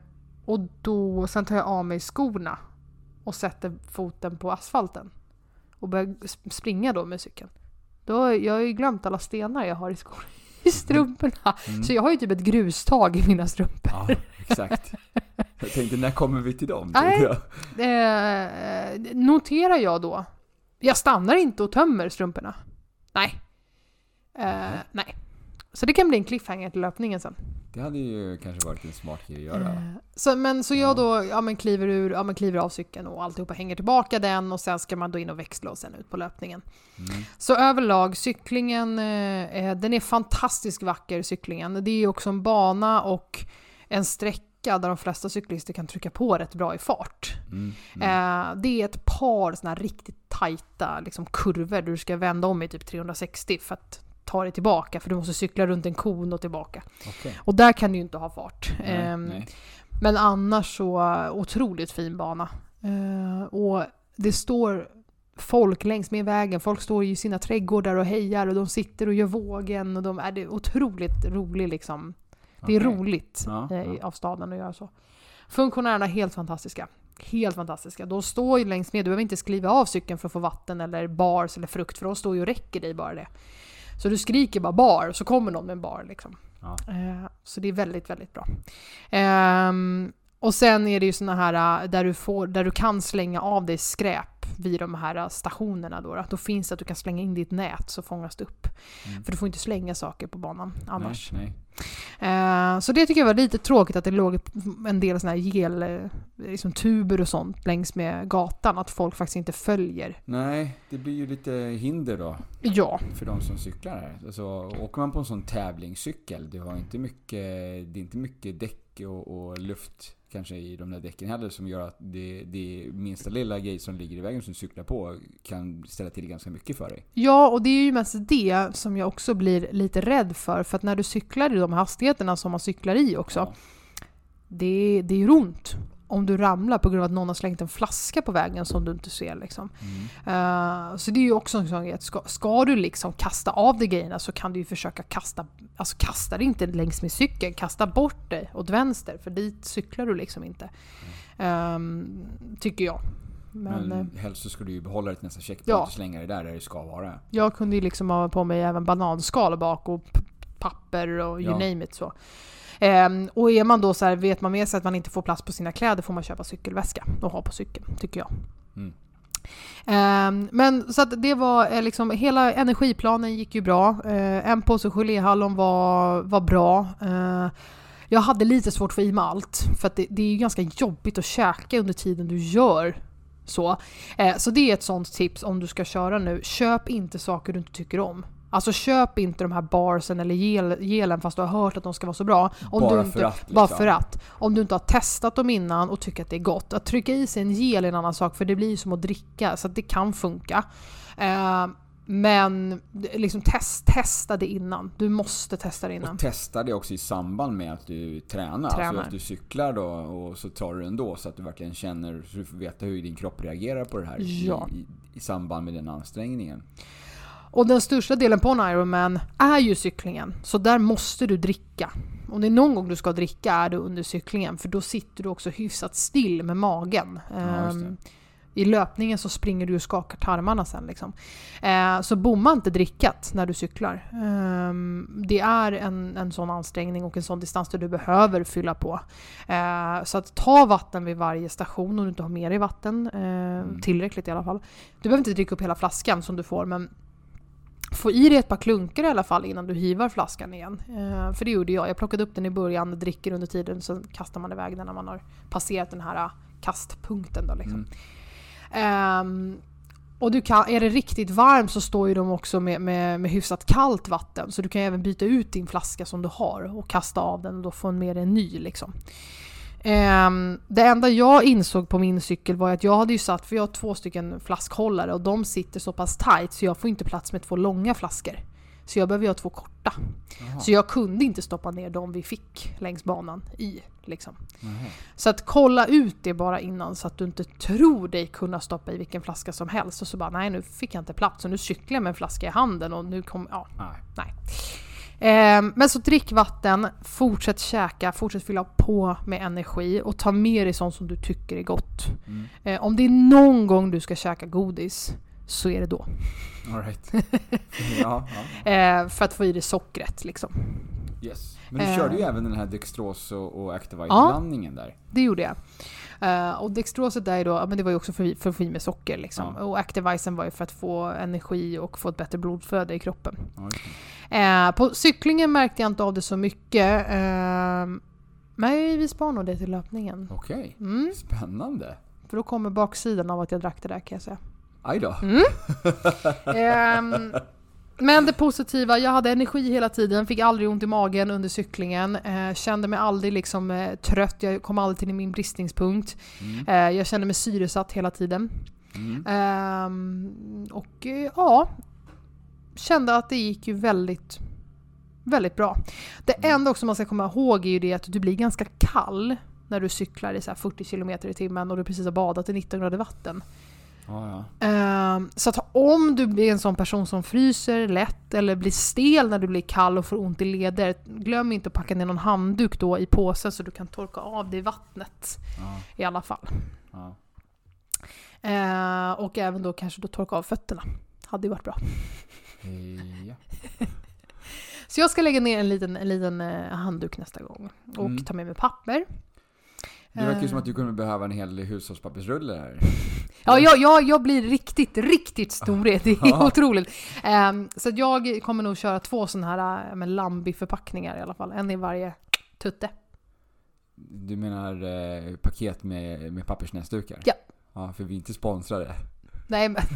och då, sen tar jag av mig skorna. Och sätter foten på asfalten. Och börjar sp- springa då med cykeln. Då, jag har ju glömt alla stenar jag har i skorna. I strumporna. Mm. Så jag har ju typ ett grustag i mina strumpor. Ja, exakt. Jag tänkte, när kommer vi till dem? Nej. Eh, noterar jag då. Jag stannar inte och tömmer strumporna. Nej. Eh, nej. Så det kan bli en cliffhanger till löpningen sen. Det hade ju kanske varit en smart grej att göra. Eh, Så, men, så jag då ja, men kliver, ur, ja, men kliver av cykeln och alltihopa hänger tillbaka den och sen ska man då in och växla och sen ut på löpningen. Mm. Så överlag, cyklingen, eh, eh, den är fantastiskt vacker cyklingen. Det är också en bana och en sträcka där de flesta cyklister kan trycka på rätt bra i fart. Mm. Mm. Eh, det är ett par såna här riktigt tajta liksom, kurvor där du ska vända om i typ 360 för att ta dig tillbaka, för du måste cykla runt en kon och tillbaka. Okej. Och där kan du ju inte ha fart. Nej, Ehm, nej. men annars så eh, otroligt fin bana. Eh, och det står folk längs med vägen. Folk står i sina trädgårdar och hejar och de sitter och gör vågen och de är det otroligt roligt liksom. Det är Okej. roligt Ja, eh, ja. av staden att göra så. Funktionärerna är helt fantastiska. Helt fantastiska. De står ju längs med, du behöver inte skriva av cykeln för att få vatten eller bars eller frukt för de står ju och räcker dig bara det. Så du skriker bara bar så kommer någon med en bar liksom. Ja. Eh, Så det är väldigt, väldigt bra. Ehm, och sen är det ju såna här äh, där du, får, där du kan slänga av dig skräp vid de här stationerna. Då, då. då finns det att du kan slänga in ditt nät så fångas det upp. Mm. För du får inte slänga saker på banan annars. Nej, nej. Eh, så det tycker jag var lite tråkigt att det låg en del såna här gel, eh, liksom tuber och sånt längs med gatan. Att folk faktiskt inte följer. nej, det blir ju lite hinder då Ja, för de som cyklar här. Alltså, åker man på en sån tävlingscykel, du har inte mycket, det är inte mycket däck och, och luft kanske i de där däcken heller som gör att det, det minsta lilla grej som ligger i vägen som du cyklar på kan ställa till ganska mycket för dig. Ja, och det är ju mest det som jag också blir lite rädd för. För att när du cyklar i de hastigheterna som man cyklar i också, Ja. det, det gör ont. Om du ramlar på grund av att någon har slängt en flaska på vägen som du inte ser. Liksom. Mm. Eh, så det är ju också en sån grej att ska, ska du liksom kasta av dig grejerna så kan du ju försöka kasta, alltså kasta dig inte längs med cykeln, kasta bort dig åt vänster för dit cyklar du liksom inte. Ehm, tycker jag. Men, Men, eh, helst så ska du ju behålla det till nästa checkpoint Ja. och slänga det där där det ska vara. Jag kunde ju liksom ha på mig även bananskal bak och papper och you Ja. name it så. Ehm, och är man då så här, vet man med sig att man inte får plats på sina kläder får man köpa cykelväska och ha på cykeln, tycker jag. Mm. Ehm, men så att det var eh, liksom, hela energiplanen gick ju bra. Eh, en påse geléhallon var, var bra. Eh, jag hade lite svårt att få i mig allt, för det, det är ju ganska jobbigt att käka under tiden du gör så. Eh, så det är ett sånt tips om du ska köra nu. Köp inte saker du inte tycker om. Alltså köp inte de här barsen eller gel, gelen fast du har hört att de ska vara så bra. Om Bara du inte, för att, Bara liksom. för att. Om du inte har testat dem innan och tycker att det är gott. Att trycka i sig en gel är en annan sak för det blir som att dricka så att det kan funka. Eh, men liksom test, testa det innan. Du måste testa det innan. Och testa det också i samband med att du tränar. Tränar. Alltså att du cyklar då och så tar du det ändå så att du verkligen känner, så du får veta hur din kropp reagerar på det här Ja. i, i, i samband med den ansträngningen. Och den största delen på en Ironman är ju cyklingen. Så där måste du dricka. Om det är någon gång du ska dricka är det under cyklingen. För då sitter du också hyfsat still med magen. Ja. Ehm, I löpningen så springer du och skakar tarmarna sen. Liksom. Eh, så bomma inte drickat när du cyklar. Ehm, det är en, en sån ansträngning och en sån distans där du behöver fylla på. Eh, så att ta vatten vid varje station om du inte har med dig vatten. Eh, Tillräckligt i alla fall. Du behöver inte dricka upp hela flaskan som du får men få i dig ett par klunkar i alla fall innan du hivar flaskan igen. Eh, för det gjorde jag. Jag plockade upp den i början, dricker under tiden, sen kastar man iväg den när man har passerat den här eh, kastpunkten. Då, liksom. Mm. Ehm, och du kan, är det riktigt varmt så står ju de också med, med, med hyfsat kallt vatten. Så du kan även byta ut din flaska som du har och kasta av den och då få med dig en ny. Liksom. Ehm, det enda jag insåg på min cykel var att jag hade ju satt, för jag har två stycken flaskhållare och de sitter så pass tight så jag får inte plats med två långa flaskor. Så jag behöver ha två korta. Jaha. Så jag kunde inte stoppa ner de vi fick längs banan i. Liksom. Så att kolla ut det bara innan så att du inte tror dig kunna stoppa i vilken flaska som helst och så bara nej nu fick jag inte plats och nu cyklar jag med en flaska i handen och nu kommer, ja Nej. Ehm, men så drick vatten, fortsätt käka, fortsätt fylla på med energi och ta med dig sånt som du tycker är gott. Mm. Eh, om det är någon gång du ska käka godis så är det då. All right. ja, ja. Eh, för att få i dig sockret liksom. Yes. Men du körde ju även den här Dextros och, Activite-blandningen där. Det gjorde jag. Eh, och Dextroset är då, ja, men det var ju också för, för att få i med socker liksom. Ja. Och Activisen var ju för att få energi och få ett bättre blodflöde i kroppen. Ja. Eh, på cyklingen märkte jag inte av det så mycket. Eh, men vi sparar nog det till löpningen. Okej, Mm, spännande. för då kommer baksidan av att jag drack det där kan jag säga. Aj då. Mm. Ehm, men det positiva, jag hade energi hela tiden, fick aldrig ont i magen under cyklingen, eh, kände mig aldrig liksom eh, trött, jag kom aldrig till min bristningspunkt. Mm. Eh, jag kände mig syresatt hela tiden. Mm. Ehm, och eh, ja, kände att det gick ju väldigt, väldigt bra. Det enda också man ska komma ihåg är ju det att du blir ganska kall när du cyklar i så här 40 km i timmen och du precis har badat i 19 grader vatten. Ja, ja. Ehm, så att om du blir en sån person som fryser lätt eller blir stel när du blir kall och får ont i leder, glöm inte att packa ner någon handduk då i påsen så du kan torka av det i vattnet ja, i alla fall. Ehm, och även då kanske då torka av fötterna. Hade ju varit bra. Eh, ja. Så jag ska lägga ner en liten, en liten eh, handduk nästa gång. Och Mm. ta med mig papper. Det verkar ju Eh, som att du kommer behöva en hel hushållspappersrulle här. Ja, jag, jag, jag blir riktigt, riktigt snorig. Det är otroligt. Ehm, så jag kommer nog köra två sådana här äh, med Lambi-förpackningar i alla fall. En i varje tutte. Du menar eh, paket med, med pappersnäsdukar? Ja. Ja, för vi är inte sponsrade. Nej, men...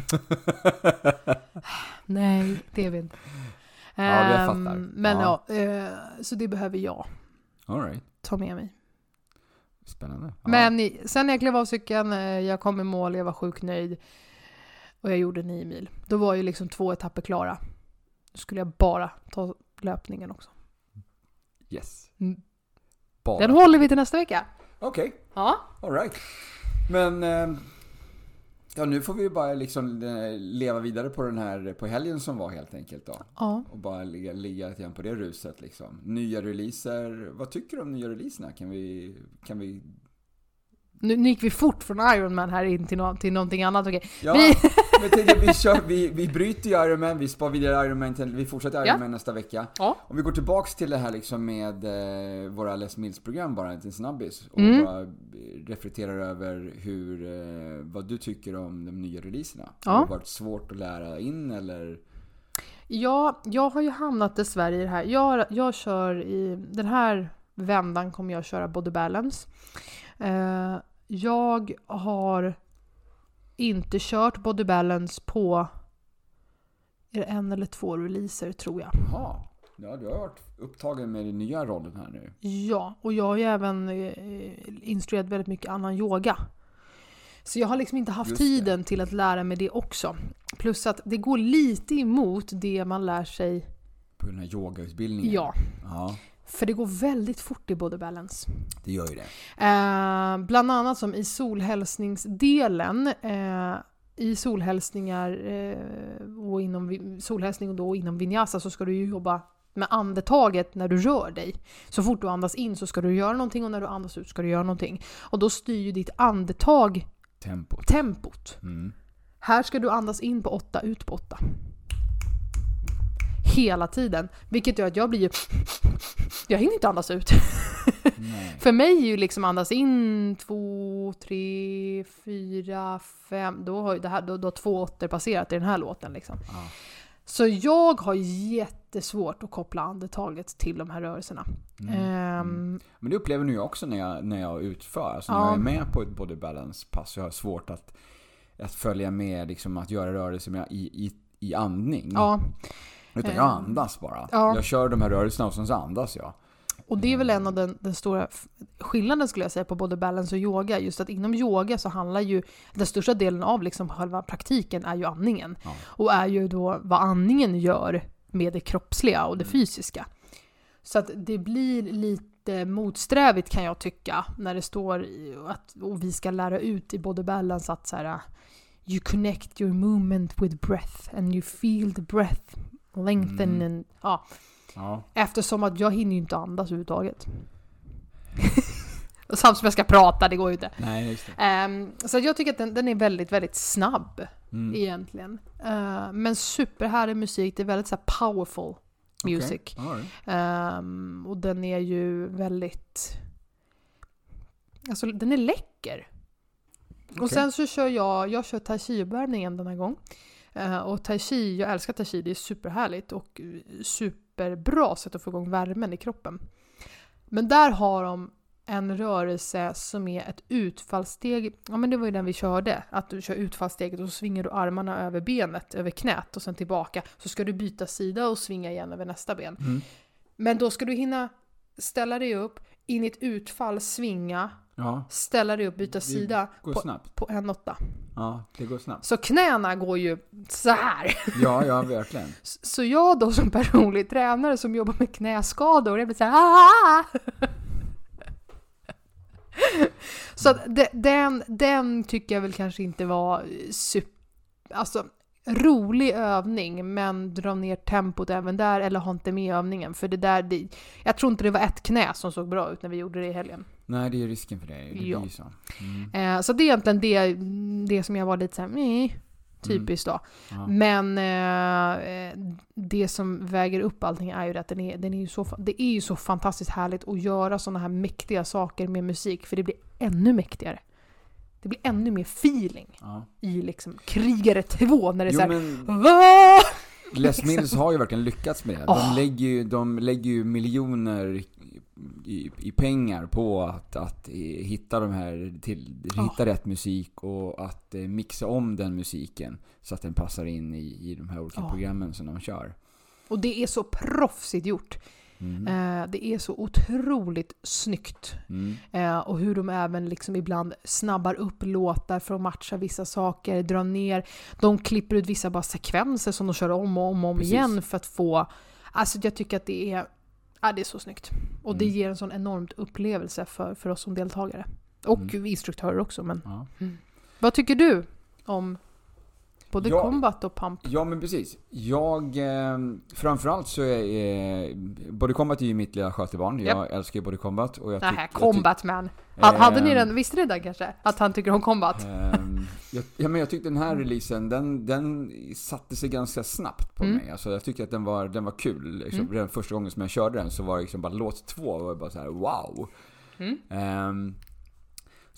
Nej, det är vi inte. Ja, jag Ehm, fattar. Men Ja. ja, eh, så det behöver jag All right. ta med mig. Spännande. Ja. Men sen när jag klev av cykeln, eh, jag kom i mål, jag var sjukt nöjd. Och jag gjorde nio mil. Då var ju liksom två etapper klara. Då skulle jag bara ta löpningen också. Yes. Mm. Bara. Den håller vi till nästa vecka. Okej, Ja. all right. Men... Eh, ja, nu får vi ju bara liksom eh, leva vidare på den här, på helgen som var helt enkelt då. Ja. Och bara ligga, ligga lite grann på det ruset liksom. Nya releaser. Vad tycker du om nya releaserna? Kan vi... Kan vi... Nu, nu gick vi fort från Ironman här in till, no till någonting annat. Okej. Ja, Vi- men tänkte, vi, kör, vi, vi bryter ju Ironman, vi spar vidare Ironman, till, vi fortsätter Ironman nästa vecka. Ja. Om vi går tillbaks till det här liksom med eh, våra Les Mills-program bara, en snabbis. Och Mm. bara reflekterar över hur, eh, vad du tycker om de nya releaserna. Ja. Har det varit svårt att lära in eller? Ja, jag har ju hamnat dessvärre i det här. Jag, jag kör i den här vändan kommer jag köra body balance. Eh, jag har inte kört body balance på är det en eller två releaser tror jag. Jaha, ja du har varit upptagen med den nya rollen här nu. Ja, och jag har ju även eh, instruerat väldigt mycket annan yoga. Så jag har liksom inte haft tiden till att lära mig det också. Plus att det går lite emot det man lär sig. På den här yogautbildningen. Ja, Ja, för det går väldigt fort i body balance. det gör ju det. Eh, bland annat som i solhälsningsdelen. Eh, I solhälsningar eh, och inom solhälsning och då inom vinyasa så ska du ju jobba med andetaget när du rör dig. Så fort du andas in så ska du göra någonting och när du andas ut ska du göra någonting. Och då styr ju ditt andetag Tempot. tempot. Mm. Här ska du andas in på 8, ut på 8. Hela tiden. Vilket gör att jag blir ju... Jag hinner inte andas ut. För mig är ju liksom andas in två, tre, fyra, fem. Då har, ju det här, då, då har två åttor passerat i den här låten. Liksom. Ja. Så jag har jättesvårt att koppla andetaget till de här rörelserna. Mm. Ehm, Men det upplever nu jag också när jag, när jag utför. Alltså när Ja. jag är med på ett body balance pass så har jag svårt att, att följa med, liksom att göra rörelser med, i, i, i andning. ja, Utan jag Ehm, andas bara. ja. Jag kör de här rörelserna och sen så andas jag. och det är väl en av den, den stora skillnaden skulle jag säga på både balance och yoga. Just att inom yoga så handlar ju den största delen av liksom själva praktiken är ju andningen. Ja. Och är ju då vad andningen gör med det kroppsliga och det Mm. fysiska. Så att det blir lite motsträvigt kan jag tycka när det står att och vi ska lära ut i body balance att så här, You connect your movement with breath and you feel the breath lengthen Mm. ja, Ja. Eftersom att jag hinner ju inte andas överhuvudtaget. Och Samtidigt som jag ska prata, det går ju inte. Nej. Ehm, så jag tycker att den, den är väldigt, väldigt snabb Mm. egentligen. Uh, men superhärlig musik, det är väldigt så här powerful Music. Ja, det. Ehm, och den är ju väldigt... Alltså den är läcker. Och Okej. sen så kör jag, jag kör tai chi-uppvärmningen denna gång. Eh, och tai chi, jag älskar tai chi, det är superhärligt och superbra sätt att få igång värmen i kroppen. Men där har de en rörelse som är ett utfallssteg. Ja men det var ju den vi körde. Att du kör utfallssteget och så svingar du armarna över benet, över knät och sen tillbaka. Så ska du byta sida och svinga igen över nästa ben. Mm. Men då ska du hinna ställa dig upp, in i ett utfall, svinga, Ja, ställa dig upp, byta Det sida på, på en åtta. Ja, det går snabbt. Så knäna går ju så här. Ja, ja, verkligen. Så jag då som personlig tränare som jobbar med knäskador, jag blir så här "Ah!" Så den, den tycker jag väl kanske inte var super, alltså rolig övning men dra ner tempot även där eller ha inte med övningen för det där, det, jag tror inte det var ett knä som såg bra ut när vi gjorde det i helgen. Nej, det är risken för det. Det Ja. blir ju så. Mm. Eh, så det är egentligen det, det som jag var lite såhär, meh, typiskt då. Ja. Men eh, det som väger upp allting är ju att den är, den är ju så, det är ju så fantastiskt härligt att göra sådana här mäktiga saker med musik, för det blir ännu mäktigare. Det blir ännu mer feeling Ja. i liksom Krigare 2 när det är såhär men! Les Mills har ju verkligen lyckats med det. De, lägger, ju, de lägger ju miljoner i, i pengar på att, att eh, hitta de här till, hitta rätt musik och att eh, mixa om den musiken så att den passar in i, i de här olika Ja. programmen som de kör. Och det är så proffsigt gjort. Mm. Eh, det är så otroligt snyggt. Mm. Eh, och hur de även liksom ibland snabbar upp låtar för att matcha vissa saker, drar ner. De klipper ut vissa bara sekvenser som de kör om och om och om Precis. igen för att få... Alltså jag tycker att det är, ja, det är så snyggt. Och det Mm. ger en sån enormt upplevelse för, för oss som deltagare. Och Mm. instruktörer också. Men Ja. vad tycker du om både Ja. combat och pump? Ja men precis. Jag, eh, framförallt så är eh, Body Combat är ju mitt lilla skötebarn. Jag älskar ju Body Combat. Och jag Nähä, jag combat man. Ha- Hade ni Ehm, den, visste ni den kanske? Att han tycker om combat? Ehm, jag, ja, men jag tyckte den här releasen, den, den satte sig ganska snabbt på Mm. mig. Alltså, jag tyckte att den var, den var kul. Liksom, Mm. Redan första gången som jag körde den så var det liksom bara låt två och jag bara så här: wow. Mm. Ehm,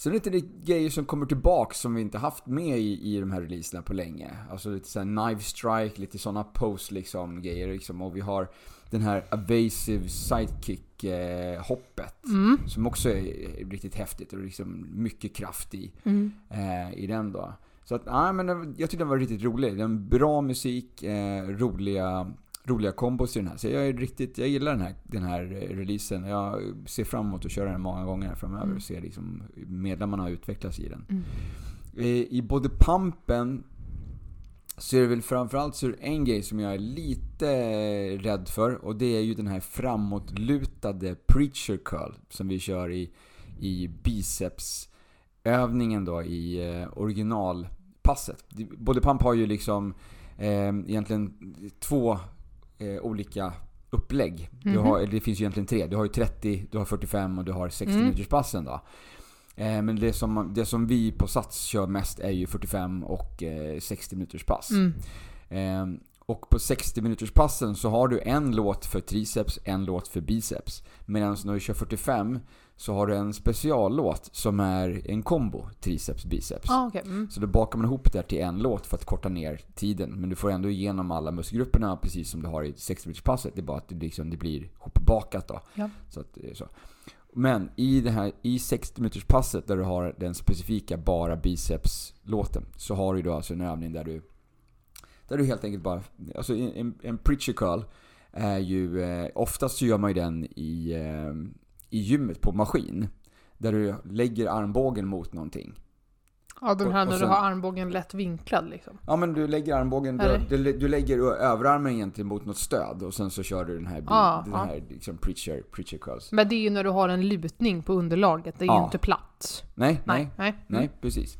sen är det lite grejer som kommer tillbaka som vi inte haft med i, i de här releaserna på länge. Alltså lite såhär knife strike, lite sådana pose liksom grejer liksom. Och vi har den här evasive sidekick eh, hoppet. Mm. Som också är riktigt häftigt och liksom mycket kraft i Mm. eh, i den då. Så att, ja, men den- jag tyckte den var riktigt rolig. Det är en bra musik, eh, roliga, roliga kombos i den här. Så jag är riktigt, jag gillar den här, den här eh, releasen. Jag ser fram emot att köra den många gånger framöver Mm. och se liksom medlemmarna utvecklas i den. Mm. Eh, I både pumpen så är det väl framförallt så en grej som jag är lite rädd för och det är ju den här framåtlutade preacher curl som vi kör i, i bicepsövningen då i eh, originalpasset. Både pump har ju liksom eh, egentligen två eh, olika upplägg. Du Mhm. har, det finns ju egentligen tre. Du har ju 30, du har 45 och du har 60 Mm. minuters passen då. Eh, Men det som, det som vi på Sats kör mest är ju 45 och eh, 60 minuters pass. Mm. Eh, Och på 60 minuters passen så har du en låt för triceps, en låt för biceps. Medan när du kör 45 så har du en speciallåt som är en kombo triceps, biceps. Ah, okej. Mm. Så då bakar man ihop det här till en låt för att korta ner tiden. Men du får ändå igenom alla muskelgrupperna precis som du har i 60 minuters passet. Det är bara att det, liksom, det blir hopbakat då. Ja. Så att är så. Men i det här i 60 minuters passet där du har den specifika bara biceps-låten så har du då alltså en övning där du där du helt enkelt bara, alltså en, en preacher curl är ju, eh, oftast så gör man ju den i, eh, i gymmet på maskin. Där du lägger armbågen mot någonting. Ja, den Och- här och när sen- du har armbågen lätt vinklad liksom. Ja men du lägger armbågen, du, du, du lägger överarmen egentligen mot något stöd och sen så kör du den här, Ah, den ah. här liksom preacher, preacher curls. Men det är ju när du har en lutning på underlaget, det är ju Ja. inte platt. Nej, nej, Nej, nej. nej, precis.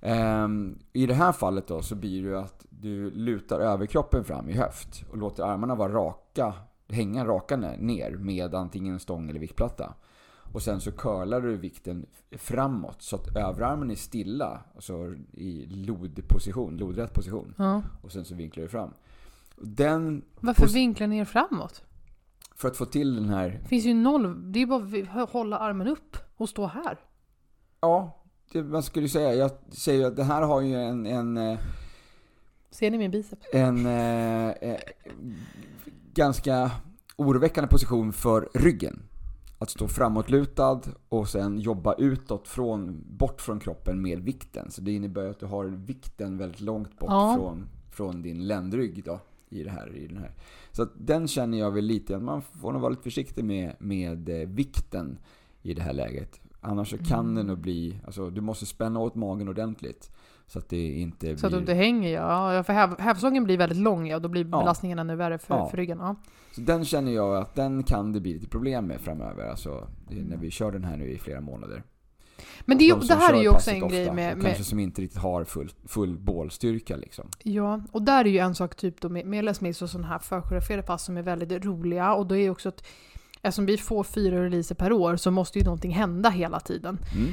Ehm, I det här fallet då så blir det ju att du lutar överkroppen fram i höft och låter armarna vara raka, hänga raka ner med antingen en stång eller viktplatta. Och sen så curlar du vikten framåt så att överarmen är stilla, alltså i lodposition, lodrätt position. Ja. Och sen så vinklar du fram. Den, Varför Pos- vinkla ner framåt? för att få till den här, Det finns ju noll, det är bara att hålla armen upp och stå här. ja, det, vad skulle säga? Jag säger att det här har ju en, en eh, Ser ni min biceps? en eh, eh, ganska oroväckande position för ryggen. Att stå framåtlutad och sen jobba utåt, från, bort från kroppen med vikten. Så det innebär att du har vikten väldigt långt bort Ja. från, från din ländrygg då, i, det här, i den här. Så den känner jag väl lite, man får nog vara lite försiktig med, med eh, vikten i det här läget. Annars så kan Mm. det nog bli, alltså du måste spänna åt magen ordentligt. Så att det inte Så att du blir... inte hänger ja. för häv, hävstången blir väldigt lång ja, då blir Ja. belastningen ännu värre för, Ja. för ryggen. Ja. Så den känner jag att den kan det bli lite problem med framöver. Alltså när vi kör den här nu i flera månader. Men det, De det här är ju också en grej ofta, med, med Kanske som inte riktigt har full, full bålstyrka liksom. Ja, och där är ju en sak typ då med, med Les Mills och sådana här förkoreograferade pass som är väldigt roliga och då är ju också att Eftersom vi får fyra releaser per år så måste ju någonting hända hela tiden. Mm.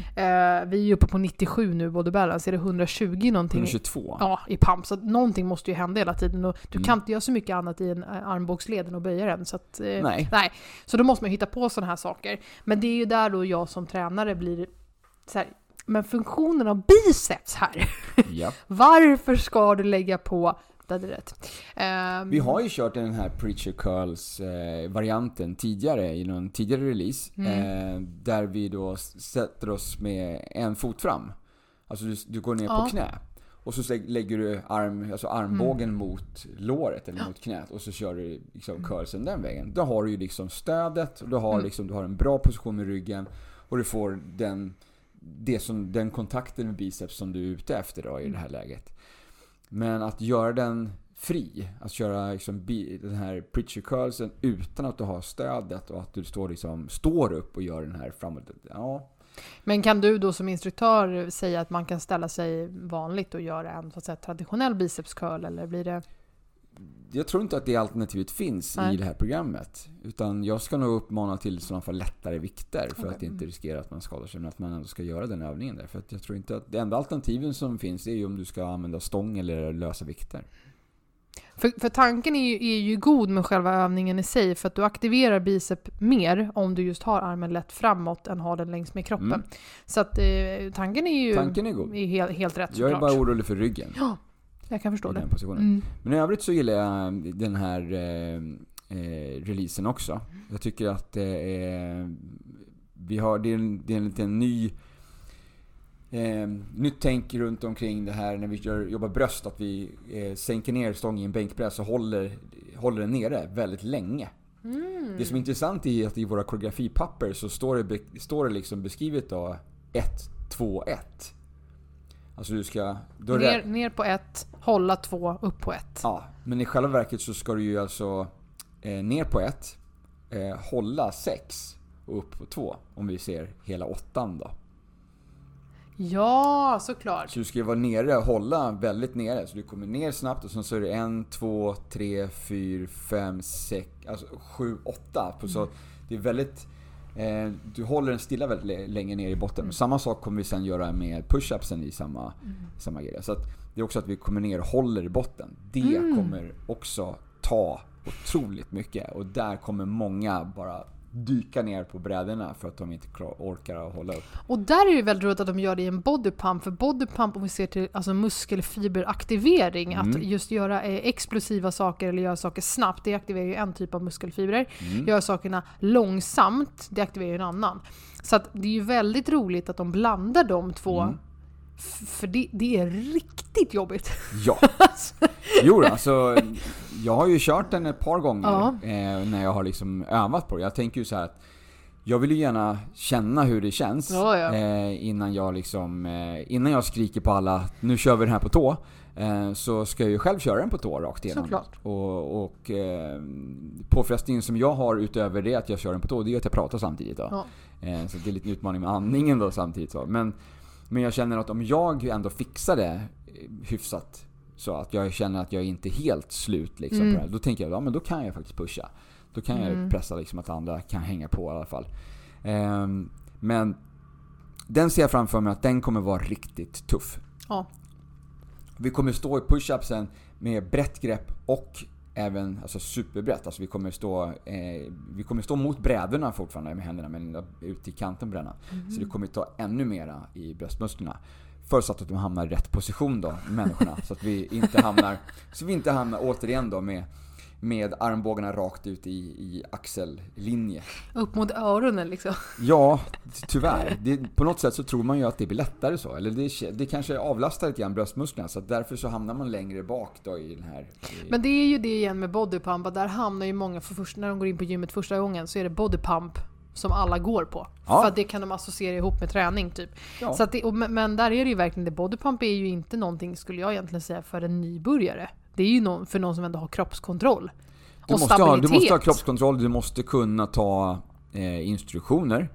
Eh, vi är ju uppe på 97 nu, både balance. Är det 120 någonting? 122. Ja, i pump. Så någonting måste ju hända hela tiden. Och du Mm. kan inte göra så mycket annat i en eh, armbågsled än att böja den. Så, att, eh, Nej. nej. så då måste man hitta på sådana här saker. Men det är ju där då jag som tränare blir så här, men funktionen av biceps här. Ja. Varför ska du lägga på... Är rätt. Ehm, Vi har ju kört den här Preacher Curls eh, tidigare i någon tidigare release. Mm. Eh, där vi då sätter oss med en fot fram. Alltså du, du går ner Ja. på knä. Och så lägger du arm, alltså armbågen Mm. mot låret eller mot knät och så kör du liksom curlsen den vägen. Då har du ju liksom stödet och du har, Mm. liksom, du har en bra position med ryggen och du får den, det som, den kontakten med biceps som du är ute efter då i det här läget. Men att göra den fri, att köra liksom den här preacher curlsen utan att du har stödet och att du står, liksom, står upp och gör den här framåt. Ja, Men kan du då som instruktör säga att man kan ställa sig vanligt och göra en så att säga, traditionell bicepscurl eller blir det jag tror inte att det alternativet finns Nej. i det här programmet. Utan jag ska nog uppmana till sådana fall lättare vikter för Okej. att inte riskera att man skadar sig. Men att man ändå ska göra den övningen där. För att jag tror inte att... Det enda alternativen som finns är ju om du ska använda stång eller lösa vikter. För, för tanken är ju, är ju god med själva övningen i sig för att du aktiverar bicep mer om du just har armen lätt framåt än har den längs med kroppen. Mm. Så att eh, tanken är ju Tanken är god. är helt, helt rätt Jag är såklart. bara orolig för ryggen Ja, jag kan förstå i det. den positionen. Mm. Men i övrigt så gillar jag den här eh, eh, releasen också. Jag tycker att det är... Vi har, det, är en, det är en liten ny... Eh, nytt tänk runt omkring det här när vi gör, jobbar bröst. Att vi eh, sänker ner stången i en bänkpress och håller, håller den nere väldigt länge. Mm. Det som är intressant är att i våra koreografipapper så står det, står det liksom beskrivet då 1, 2, 1. Alltså du ska... Det- Ner, ner på ett, hålla två, upp på ett. Ja, men i själva verket så ska du ju alltså eh, ner på ett, eh, hålla sex och upp på två. Om vi ser hela åttan då. Ja, såklart. Så du ska ju vara nere, hålla väldigt nere. Så du kommer ner snabbt och sen så är det en, två, tre, fyra, fem, sex, alltså sju, åtta. Så det är väldigt... Eh, du håller den stilla väldigt lä- länge ner i botten. Samma sak kommer vi sen göra med push-upsen i samma, samma grej. Så det är också att vi kommer ner och håller i botten. Det kommer också ta otroligt mycket. Och där kommer många bara dyka ner på brädorna för att de inte orkar att hålla upp. Och där är det väldigt roligt att de gör det i en bodypump, för bodypump om vi ser till alltså muskelfiberaktivering, Mm. att just göra eh, explosiva saker eller göra saker snabbt, det aktiverar ju en typ av muskelfibrer. Mm. Göra sakerna långsamt, det aktiverar ju en annan. Så det är ju väldigt roligt att de blandar de två, Mm. För det, det är riktigt jobbigt. Ja. Jo då, alltså jag har ju kört den ett par gånger Ja. eh, när jag har liksom övat på det. Jag tänker ju så här att jag vill ju gärna känna hur det känns Ja, ja. Eh, innan jag liksom, eh, innan jag skriker på alla nu kör vi den här på tå. Eh, så ska jag ju själv köra den på tå rakt igenom. Såklart. Och, och eh, påfrestningen som jag har utöver det att jag kör den på tå, det är att jag pratar samtidigt. Då. Eh, så det är lite en utmaning med andningen då samtidigt. Så. Men, men jag känner att om jag ändå fixar det eh, hyfsat så att jag känner att jag inte är helt slut liksom, Mm. på det här, Då tänker jag ja, men då kan jag faktiskt pusha. Då kan jag Mm. pressa liksom att andra kan hänga på i alla fall. Ehm, men den ser jag framför mig att den kommer vara riktigt tuff. Ja. Vi kommer stå i push-upsen med brett grepp och även alltså superbrett. Alltså vi kommer stå, eh, vi kommer stå mot brädorna fortfarande med händerna men ut i kanten på brädan. Mm. Så det kommer ta ännu mera i bröstmusklerna. Förutsatt att de hamnar i rätt position då, människorna. så att vi inte hamnar, så vi inte hamnar återigen då med, med armbågarna rakt ut i, i axellinje. Upp mot öronen liksom. Ja, tyvärr. Det, på något sätt så tror man ju att det blir lättare så. Eller det, det kanske avlastar lite grann bröstmusklerna. Så därför så hamnar man längre bak då i den här... I, Men det är ju det igen med bodypump, där hamnar ju många, för först, när de går in på gymmet första gången så är det bodypump som alla går på. Ja. För att det kan de associera ihop med träning typ. ja. Så det, och, men men där är det ju verkligen det, bodypump är ju inte någonting, skulle jag egentligen säga, för en nybörjare. Det är ju någon, för någon som ändå har kroppskontroll. Du och måste, ha, du stabilitet. måste ha kroppskontroll, du måste kunna ta eh, instruktioner.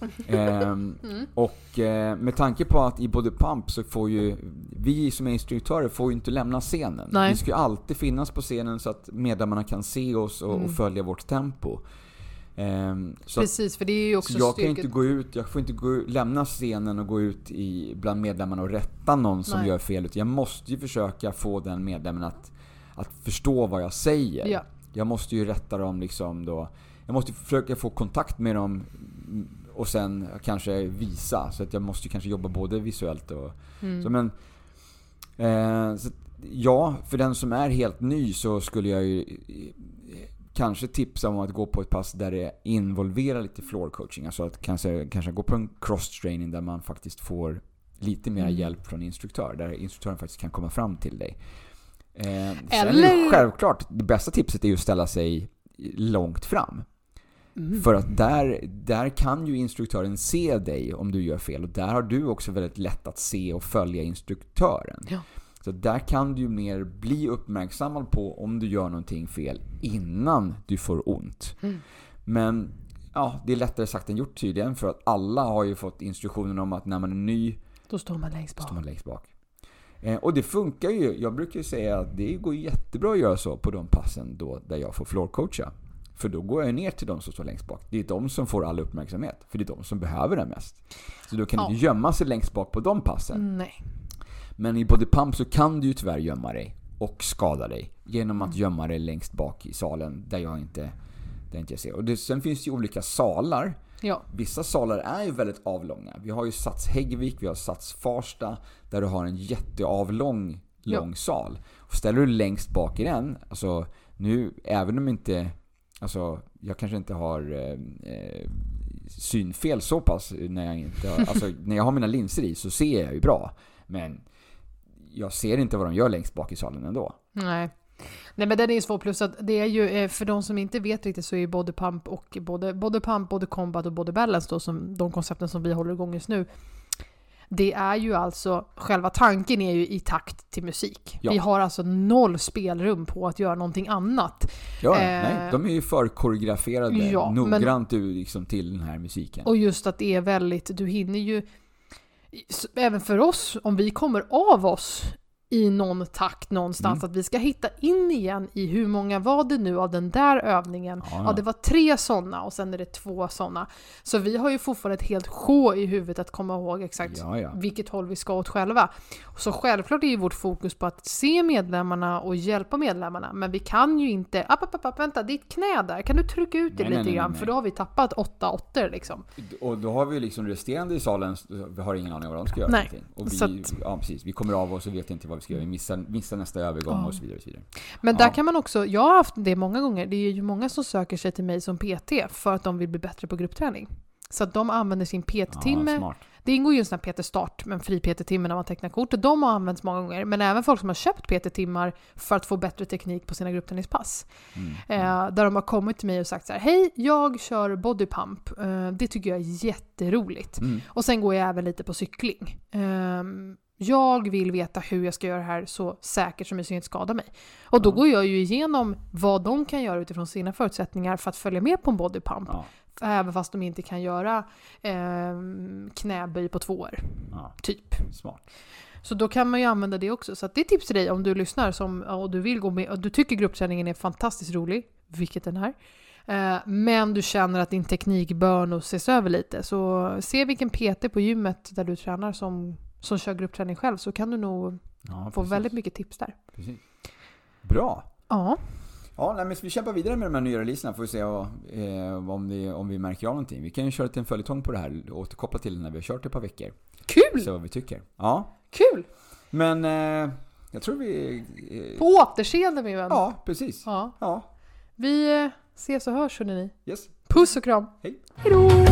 Ehm, Mm. Och eh, med tanke på att i Body Pump så får ju vi som är instruktörer får ju inte lämna scenen. Nej. Vi ska ju alltid finnas på scenen så att medlemmarna kan se oss och, Mm. och följa vårt tempo. Ehm, så Precis, för det är ju också så jag kan styrket. inte gå ut, jag får inte gå, lämna scenen och gå ut i, bland medlemmarna och rätta någon som Nej. gör fel. Utan jag måste ju försöka få den medlemmen att, att förstå vad jag säger. Ja. Jag måste ju rätta dem liksom då. Jag måste försöka få kontakt med dem och sen kanske visa. Så att jag måste ju kanske jobba både visuellt och... Mm. Så men, eh, så, ja, för den som är helt ny så skulle jag ju kanske tipsa om att gå på ett pass där det involverar lite floor coaching. Alltså att kanske, kanske gå på en cross training där man faktiskt får lite mer Mm. hjälp från instruktör. Där instruktören faktiskt kan komma fram till dig. Eh, Eller- självklart, det bästa tipset är ju att ställa sig långt fram. Mm. För att där, där kan ju instruktören se dig om du gör fel. Och där har du också väldigt lätt att se och följa instruktören. Ja. Så där kan du ju mer bli uppmärksammad på om du gör någonting fel innan du får ont. Mm. Men ja, det är lättare sagt än gjort tydligen. För att alla har ju fått instruktionen om att när man är ny Då står man längst står bak. man längst bak. Eh, och det funkar ju. Jag brukar ju säga att det går jättebra att göra så på de passen då där jag får floorcoacha. För då går jag ner till de som står längst bak. Det är de som får all uppmärksamhet. För det är de som behöver det mest. Så då kan Ja. du gömma sig längst bak på de passen. Nej. Men i Body Pump så kan du ju tyvärr gömma dig och skada dig. Genom att gömma dig längst bak i salen där jag inte, där inte jag ser. Och det, sen finns det ju olika salar. Ja. Vissa salar är ju väldigt avlånga. Vi har ju Sats Häggvik, vi har Sats Farsta, där du har en jätteavlång lång Ja. sal. Och ställer du längst bak i den, alltså nu, även om inte, alltså jag kanske inte har eh, eh, synfel så pass när jag inte har, alltså när jag har mina linser i så ser jag ju bra. Men jag ser inte vad de gör längst bak i salen ändå. Nej. Nej men den är ju svår, plus att det är ju, eh, för de som inte vet riktigt så är ju body pump och både, både pump, både combat och body balance då, som de koncepten som vi håller igång just nu. Det är ju alltså, själva tanken är ju i takt till musik. Ja. Vi har alltså noll spelrum på att göra någonting annat. Ja, Eh, nej, de är ju för koreograferade Ja, noggrant men... liksom, till den här musiken. Och just att det är väldigt, du hinner ju, även för oss, om vi kommer av oss i någon takt någonstans, Mm. att vi ska hitta in igen i hur många var det nu av den där övningen. Ja, Ja, det var tre sådana och sen är det två sådana. Så vi har ju fortfarande ett helt sjå i huvudet att komma ihåg exakt ja, ja. vilket håll vi ska åt själva. Så självklart är ju vårt fokus på att se medlemmarna och hjälpa medlemmarna, men vi kan ju inte, app, app, app, vänta, ditt knä där, kan du trycka ut det Nej, lite nej, grann? nej. För då har vi tappat åtta åttor liksom. Och då har vi liksom resterande i salen, vi har ingen aning om vad de ska göra. Nej. Och vi, att- ja, precis, vi kommer av oss och vet inte vad vi ska göra. Vi missar, missar nästa övergång Ja. och så vidare. Och så vidare. Men Ja. där kan man också, jag har haft det många gånger, det är ju många som söker sig till mig som PT för att de vill bli bättre på gruppträning. Så att de använder sin PT-timme Ja. Det ingår ju en sån här PT-start, en fri PT-timme när man tecknar kort. och De har använts många gånger, men även folk som har köpt PT-timmar för att få bättre teknik på sina gruppträningspass. Mm. Eh, där de har kommit till mig och sagt så här: Hej, jag kör bodypump. Eh, det tycker jag är jätteroligt. Mm. Och sen går jag även lite på cykling. Ehm, jag vill veta hur jag ska göra det här så säkert som möjligt inte skadar mig. Och då Ja. går jag ju igenom vad de kan göra utifrån sina förutsättningar för att följa med på en bodypump. Ja, Även fast de inte kan göra ehm, knäböj på två år, ja, typ. smart. Så då kan man ju använda det också. Så det är tips till dig om du lyssnar som, och du vill gå med och du tycker gruppträningen är fantastiskt rolig, vilket den är. Eh, Men du känner att din teknik bör nog ses över lite. Så se vilken PT på gymmet där du tränar som, som kör gruppträning själv så kan du nog Ja, få väldigt mycket tips där. Precis. Bra. Ja, Ja, nej, men vi kämpar vidare med de här nya releaserna får vi se eh, om, vi, om vi märker av någonting. Vi kan ju köra till en följetong på det här och återkoppla till det när vi har kört ett par veckor. Kul! Se vad vi tycker. Ja, Kul! men eh, jag tror vi... Eh, På återseende min vän. ja, precis. Ja. Ja, Vi eh, ses och hörs hörni ni. yes. Puss och kram! Hej. Hejdå!